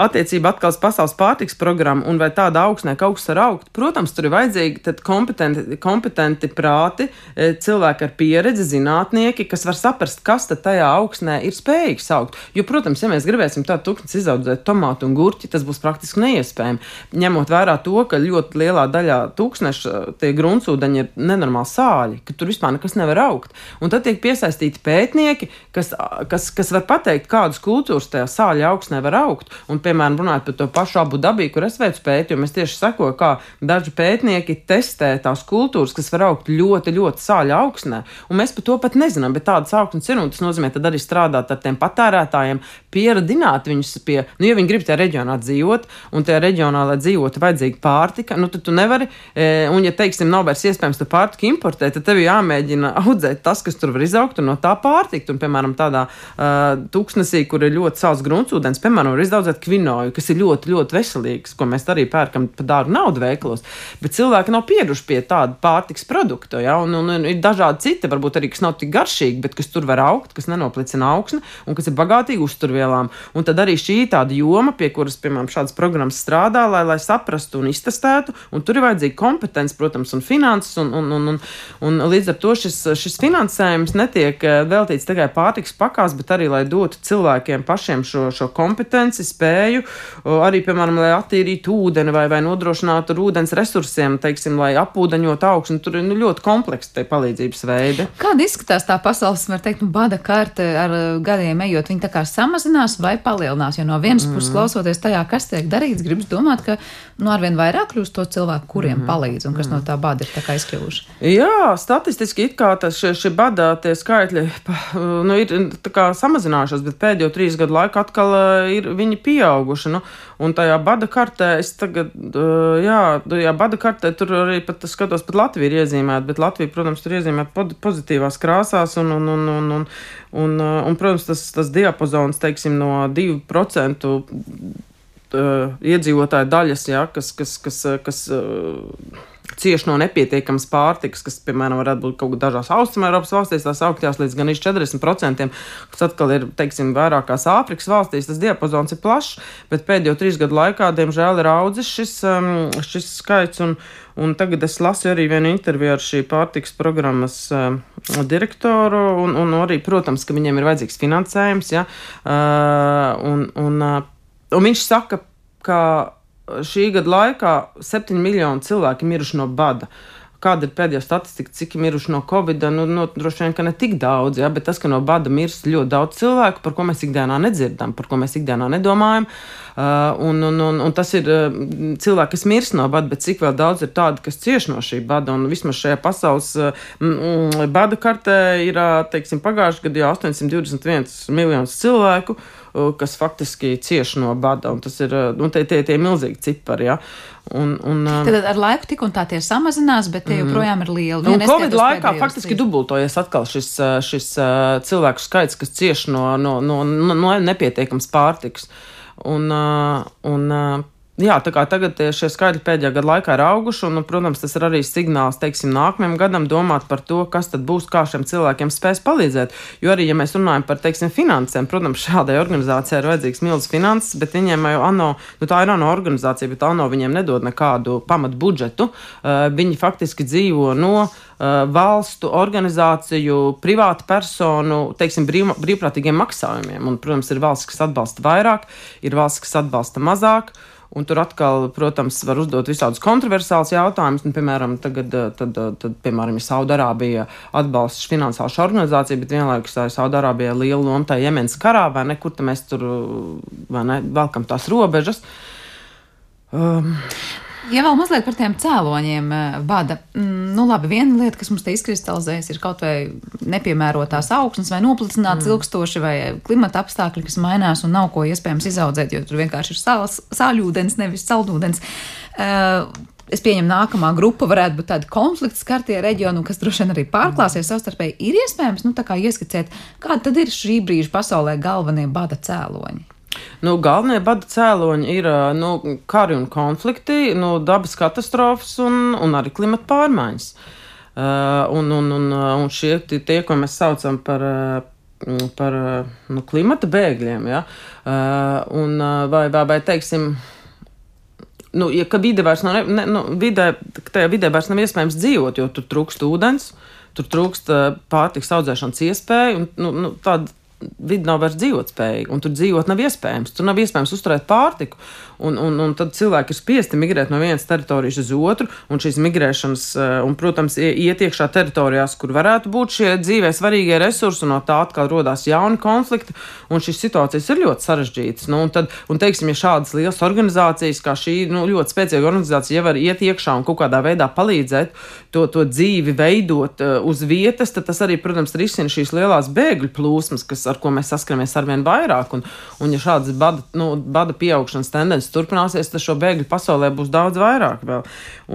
attiecībā atkal uz pasaules pārtiks programmu un vai tāda augsnē kaut kas var augt, protams, tur ir vajadzīgi kompetenti, kompetenti prāti, e, cilvēki ar pieredzi, zinātnieki, kas var saprast, kas tad tajā augsnē ir spējīgs augt. Jo, protams, ja mēs gribēsim tādu tūkstnes izaudzēt tomātu un gurķi, tas būs praktiski neiespējami. Ņemot vērā to, ka ļoti lielā daļā tūkstneša tie gruntsūdeņi ir nenormāli sāļi, ka tur vispār nekas nevar augt. Un tad tiek piesaistīti pētnieki, kas, kas, kas var pateikt, kādas kultūras tajā sāļa augsnē var augt. Un, piemēram, runājot par to pašu abu dabīgu, kur es veicu pētījumu, es tieši sakoju, kā daži pētnieki testē tās kultūras, kas var augt ļoti, ļoti sāļa augsnē. Un mēs par to pat nezinām, bet tādas augsnes ir. Tas nozīmē, tad arī strādāt ar tiem patērētājiem, pieradināt viņus pie, nu, ja viņi grib tajā reģionā dzīvot, un tajā reģionā, lai dzīvotu, vajadzīga pārtika, nu, tad tu nevari, e, un, ja, teiksim, nav vairs iespējams to pārtiku importēt, tad tev jāmēģina audzēt tas, kas tur var izaugt, un no tā pārtikt. Un, piemēram, tādā uh, tūkstnesī, kur ir ļoti sāls gruntsūdens, piemēram, var izaudzēt kvinu kvinoju, kas ir ļoti, ļoti veselīgs, ko mēs arī pērkam par dārgu naudu veikalos. Bet cilvēki nav pieraduši pie tāda pārtiks produkta. Ja? Un, un, un ir dažādi citi, varbūt arī, kas nav tik garšīgi, bet kas tur var augt, kas nenoplicina augsni un kas ir bagātīgi uzturvielām. Un tad arī šī tāda joma, pie kuras, piemēram, šādas programmas strādā, lai, lai saprastu un iztestētu. Un tur ir vajadzīga kompetence, protams, un finanses. Un, un, un, un, un līdz ar to šis, šis finansējums netiek eh, veltīts tikai pārtiks pakās, bet arī, lai dotu cilvēkiem pašiem šo, šo kompetenci, spēju spēju arī, piemēram, lai attīrītu ūdeni vai, vai nodrošinātu ar ūdens resursiem, teiksim, lai apūdeņot augstu. Tur ir nu, ļoti komplekss tie palīdzības veidi. Kāda izskatās tā pasaules, var teikt, nu, bada karte ar gadiem ejot, viņi tā kā samazinās vai palielinās? Jo no vienas mm. puses klausoties tajā, kas tiek darīts, gribas domāt, ka nu, arvien vairāk kļūst to cilvēku, kuriem mm. palīdz un kas mm. no tā bada ir tā izkļuvuši. Jā, statistiski it kā tas šie, šie badā tie skaitļi nu, ir samazinājušies, bet pēdējo trīs gadu laikā atkal ir viņi pieauguši pieauguši. Nu, un tajā bada kartē es tagad, jā, tajā bada kartē tur arī pat skatos, pat Latvija ir iezīmēta, bet Latvija, protams, tur iezīmēta pozitīvās krāsās un, un, un, un, un, un, un protams, tas, tas diapazons, teiksim, no 2% iedzīvotāju daļas, jā, kas, kas, kas, kas cieši no nepietiekamas pārtikas, kas, piemēram, varētu būt kaut dažās Austrumēropas valstīs, tās augtās līdz gan 40%, kas atkal ir, teiksim, vairākās Āfrikas valstīs, tas diapazons ir plašs, bet pēdējo trīs gadu laikā, diemžēl, ir audzis šis, um, šis skaits. Un, Un tagad es lasu arī vienu interviju ar šī pārtiks programmas uh, direktoru, un, un arī, protams, ka viņiem ir vajadzīgs finansējums. Ja, uh, un, un, uh, un viņš saka, ka šī gada laikā 7 miljoni cilvēki miruši no bada. Kāda ir pēdējā statistika, cik ir miruši no covid? Nu, nu, droši vien, ka ne tik daudz, ja, bet tas, ka no bada mirst ļoti daudz cilvēku, par ko mēs ikdienā nedzirdam, par ko mēs ikdienā nedomājam. Uh, un, un, un, un tas ir uh, cilvēki, kas mirst no bada, bet cik daudz ir tādu, kas cieš no šī bada. Un vismaz šajā pasaules uh, bada kartē ir, uh, teiksim, pagājušajā gadā 821 miljonus cilvēku. Uh, kas faktiski cieš no bada. Tas ir uh, nu, tie, tie, tie milzīgi cipari. Ja? Un, un, um, Tad ar laiku tik un tā tie samazinās, bet tie mm. joprojām ir lieli. Nu, Covid laikā faktiski dubultojies atkal šis, uh, šis cilvēku skaits, kas cieš no, no, no, no nepietiekams pārtiks. Un, un, Jā, tā kā tagad šie skaitļi pēdējā gada laikā ir auguši, un, nu, protams, tas ir arī signāls, teiksim, nākamajam gadam domāt par to, kas tad būs, kā šiem cilvēkiem spēs palīdzēt. Jo arī, ja mēs runājam par, teiksim, finansēm, protams, šādai organizācijai ir vajadzīgs milzīgs finanses, bet viņiem jau ANO, nu tā ir ANO organizācija, bet ANO viņiem nedod nekādu pamatu budžetu. Uh, viņi faktiski dzīvo no uh, valstu organizāciju, privātu personu, teiksim, brīv, brīvprātīgiem maksājumiem. Un, protams, ir valsts, kas atbalsta vairāk, ir valsts, kas atbalsta mazāk. Un tur atkal, protams, var uzdot visādus kontroversālus jautājumus. Nu, piemēram, tagad, eh, tad, tad, tad, piemēram, ja Saudārābija atbalsta finansiālu organizāciju, bet vienlaikus tā ir Saudārābija liela loma tajā Jemenas karā, vai ne, kur mēs tur ne, velkam tās robežas. Um, Ja vēl mazliet par tiem cēloņiem bada, eh, mm, nu labi, viena lieta, kas mums te izkristalizējas, ir kaut vai nepiemērotās augsnes vai noplicināts mm. ilgstoši vai klimata apstākļi, kas mainās un nav ko iespējams izaudzēt, jo tur vienkārši ir sāls, sāļūdens, nevis saldūdens. Uh, es pieņemu, nākamā grupa varētu būt tāda konflikta skartie reģioni, kas droši vien arī pārklāsies savstarpēji. Ir iespējams, nu, tā kā ieskicēt, kādi tad ir šī brīža pasaulē galvenie bada cēloņi. Nu, galvenie bada cēloņi ir nu, kari un konflikti, nu, dabas katastrofas un, un arī klimata pārmaiņas. Uh, un, un, un, un šie tie, ko mēs saucam par, par nu, klimata bēgļiem, ja? uh, un, vai, vai, vai teiksim, nu, ja vide vairs nav, ne, nu, vidē, tajā vidē vairs nav iespējams dzīvot, jo tur trūkst ūdens, tur trūkst pārtiks audzēšanas iespēju, un nu, nu, tāda vidi nav vairs dzīvotspējīga, un tur dzīvot nav iespējams. Tur nav iespējams uzturēt pārtiku. Un, un, un tad cilvēki ir spiesti migrēt no vienas teritorijas uz otru, un šīs migrēšanas, eh, un, protams, iet iekšā teritorijās, kur varētu būt šie dzīvē svarīgie resursi, un no tā atkal rodās jauni konflikti, un šīs situācijas ir ļoti sarežģītas. Nu, un, tad, un, teiksim, ja šādas lielas organizācijas, kā šī nu, ļoti spēcīga organizācija, ja var iet iekšā un kaut kādā veidā palīdzēt to, to dzīvi veidot uh, uz vietas, tad tas arī, protams, risina šīs lielās bēgļu plūsmas, kas, ar ko mēs saskaramies arvien vairāk. Un, un ja šādas bada, nu, bada pieaugšanas tendences turpināsies, tad šo bēgļu pasaulē būs daudz vairāk. Vēl.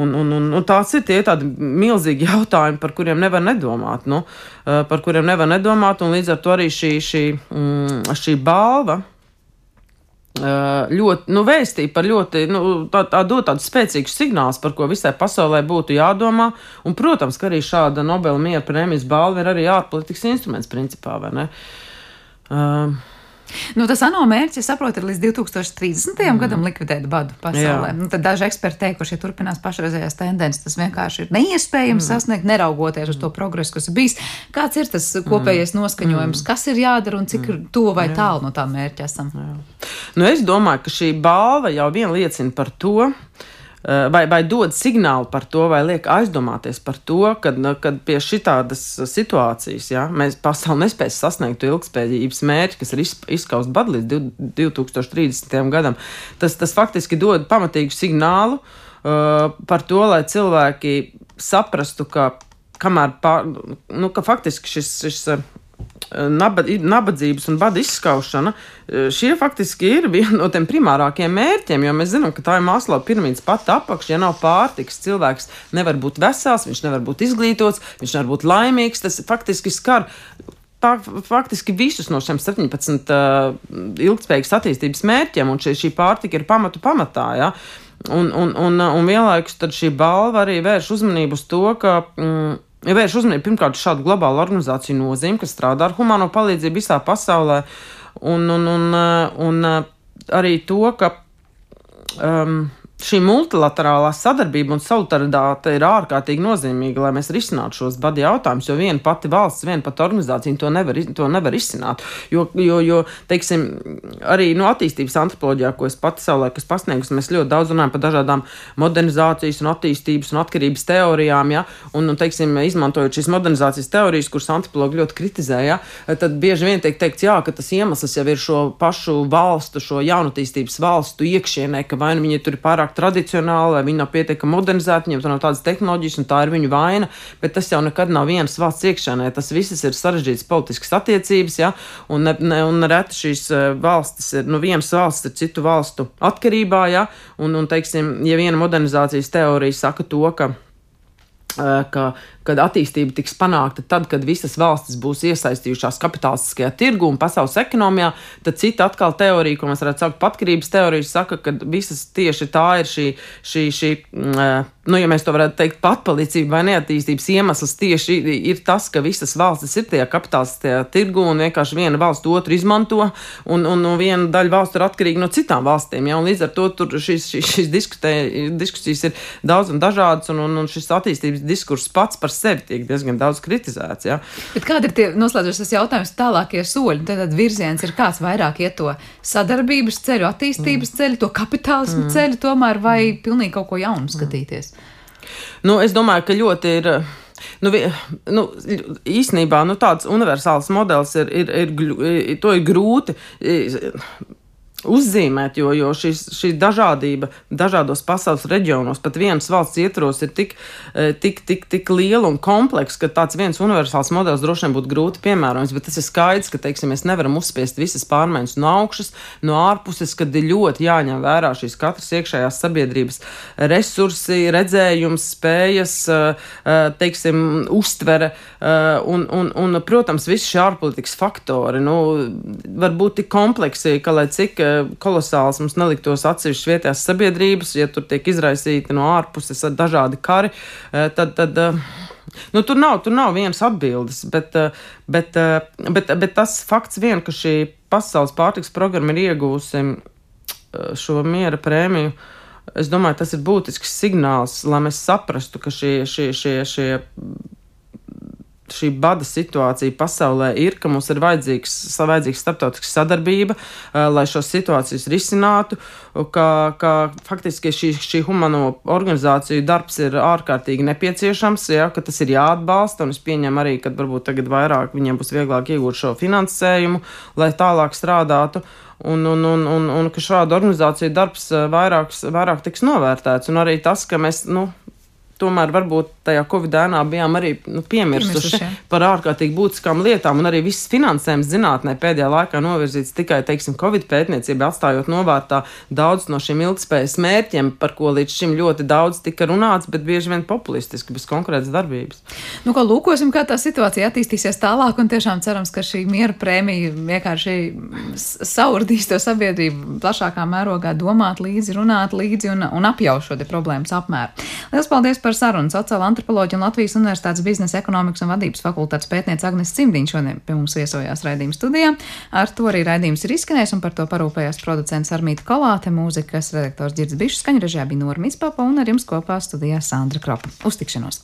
Un, un, un, un tāds ir tie tādi milzīgi jautājumi, par kuriem nevar nedomāt. Nu, eh, par kuriem nevar nedomāt, un līdz ar to arī šī, šī, mm, šī balva eh, ļoti nu, vēstīja par ļoti, nu, tā, tā dot tādus spēcīgus signālus, par ko visai pasaulē būtu jādomā. Un, protams, ka arī šāda Nobela miera prēmijas balva ir arī ārpolitikas instruments, principā, vai ne? Uh, Nu, tas ANO mērķis, es saprotu, ir līdz 2030. Mm. gadam likvidēt badu pasaulē. Nu, tad daži eksperti teikuši, ja turpinās pašreizējās tendences, tas vienkārši ir neiespējams mm. sasniegt, neraugoties uz to progresu, kas ir bijis. Kāds ir tas kopējais mm. noskaņojums, mm. kas ir jādara un cik mm. tuvu vai tālu no tā mērķa esam? Jā. Nu, es domāju, ka šī balva jau vien liecina par to, Eh, vai, vai dod signālu par to, vai liek aizdomāties par to, ka nu, pie šādas situācijas ja, mēs pasauli nespēs sasniegt ilgspējības mērķi, kas ir izskaust badu līdz 2030. gadam. Tas, tas faktiski dod pamatīgu signālu uh, par to, lai cilvēki saprastu, ka kamēr pār, nu, ka faktiski šis, šis nabadzības un bada izskaušana, e, šie faktiski ir viena no tiem primārākajiem mērķiem, jo mēs zinām, ka tā ir Maslow piramīdas pati apakša. Ja nav pārtiks, cilvēks nevar būt vesels, viņš nevar būt izglītots, viņš nevar būt laimīgs. Tas faktiski skar faktiski visus no šiem 17 uh, ilgspējīgas attīstības mērķiem, un šī, šī pārtika ir pamatu pamatā. Ja? Un, un, un, un vienlaikus šī balva arī vērš uzmanību uz to, ka. Mm, vērš uzmanību pirmkārt šādu globālu organizāciju nozīmi, kas strādā ar humāno palīdzību visā pasaulē, un, un, un, un arī to, ka um, šī multilaterālā sadarbība un solidaritāte ir ārkārtīgi nozīmīga, lai mēs risinātu šos badu jautājumus, jo viena pati valsts, viena pati organizācija to nevar, to nevar izsināt. Jo, jo, jo teiksim, arī no attīstības antropoloģijā, ko es pati savulaik pasniegus, mēs ļoti daudz runājam par dažādām modernizācijas un attīstības un atkarības teorijām, ja, un, un teiksim, izmantojot šīs modernizācijas teorijas, kuras antropologi ļoti kritizē, ja, tad bieži vien tiek teikts, jā, ka tas iemesls jau ir šo pašu valstu, šo jaunatīstības valstu iekšienē, ka vai nu viņi tur ir pārāk tradicionāli, vai viņi nav pietiekami modernizēti, viņiem nav tādas tehnoloģijas, un tā ir viņu vaina. Bet tas jau nekad nav vienas valsts iekšēnē. Tas viss ir sarežģīts politisks attiecības, ja, un, ne, ne, un reti šīs eh, valstis ir, nu, vienas valsts ir citu valstu atkarībā, ja, un, un, teiksim, ja viena modernizācijas teorija saka to, ka eh, ka kad attīstība tiks panākta tad, kad visas valstis būs iesaistījušās kapitālistiskajā tirgu un pasaules ekonomijā, tad cita atkal teorija, ko mēs varētu saukt par atkarības teoriju, saka, ka visas tieši tā ir šī, šī, šī mm, nu, ja mēs to varētu teikt, patpalicība vai neattīstības iemesls tieši ir tas, ka visas valstis ir tajā kapitālistiskajā tirgu un vienkārši viena valsts otru izmanto, un, un, un viena daļa valstu ir atkarīga no citām valstīm. Ja, līdz ar to šīs, šīs, šīs diskutē, diskusijas ir daudz un dažādas, un, un, un šis attīstības diskurss pats par sevi tiek diezgan daudz kritizēts. Ja. Bet kādi ir tie noslēdzošais jautājums, tālākie soļi? Tad, tad virziens ir kāds vairāk iet to sadarbības ceļu, attīstības mm. ceļu, to kapitālismu mm. ceļu, tomēr vai mm. pilnīgi kaut ko jaunu skatīties? Nu, es domāju, ka ļoti ir. Nu, nu, īsnībā nu, tāds universāls modelis ir, ir, ir, ir, ir grūti uzzīmēt, jo, jo šis, šī dažādība dažādos pasaules reģionos, pat vienas valsts ietvaros, ir tik, e, tik, tik, tik liela un kompleksa, ka tāds viens universāls modelis droši vien būtu grūti piemērojams. Bet tas ir skaidrs, ka teiksim, mēs nevaram uzspiest visas pārmaiņas no augšas, no ārpuses, kad ir ļoti jāņem vērā šīs katras iekšējās sabiedrības resursi, redzējums, spējas, e, e, teiksim, uztvere un, un, un, protams, visi šie ārpolitikas faktori nu, var būt tik kompleksi, ka lai cik kolosāls mums neliktos atsevišķas vietējās sabiedrības, ja tur tiek izraisīti no ārpuses dažādi kari, eh, tad. tad eh, Nu, tur, nav, tur nav vienas atbildes, bet, eh, bet, bet, bet tas fakts vien, ka šī pasaules pārtiks programma ir iegūsi šo miera prēmiju, es domāju, tas ir būtisks signāls, lai mēs saprastu, ka šie, šie, šie, šie šī bada situācija pasaulē ir, ka mums ir vajadzīgs, vajadzīgs starptautiska sadarbība, lai šos situācijas risinātu, ka, ka faktiski šī, šī humano organizāciju darbs ir ārkārtīgi nepieciešams, ja, ka tas ir jāatbalsta, un es pieņemu arī, ka varbūt tagad vairāk viņiem būs vieglāk iegūt šo finansējumu, lai tālāk strādātu. Un, un, un, un, un ka šāda organizācija darbs vairāk, vairāk tiks novērtēts. Un arī tas, ka mēs, nu, tomēr varbūt tajā Covid-19 bijām arī nu, piemirsuši par ārkārtīgi būtiskām lietām, un arī viss finansējums zinātnē pēdējā laikā novirzīts tikai, teiksim, Covid pētniecībai, atstājot novārtā daudz no šiem ilgspējas mērķiem, par ko līdz šim ļoti daudz tika runāts, bet bieži vien populistiski, bez konkrētas darbības. Nu, kā lūkosim, kā tā situācija attīstīsies tālāk, un tiešām cerams, ka šī miera prēmija vienkārši saurdīs to sabiedrību plašākā mērogā domāt līdzi, runāt līdzi un, un apjaušot problēmas apmēru. Lielas paldies par sarunu sociāla antropoloģija un Latvijas Universitātes biznesa ekonomikas un vadības fakultātes pētniece Agnes Cimdiņš šodien pie mums viesojās raidījuma studijā. Ar to arī raidījums ir izskanējis un par to parūpējās producents Armīta Kolāte, mūzikas redaktors Dzirds Bišs, skaņrežē bija Norma Itspapa un ar jums kopā studijā Sandra Kropa. Uz tikšanos!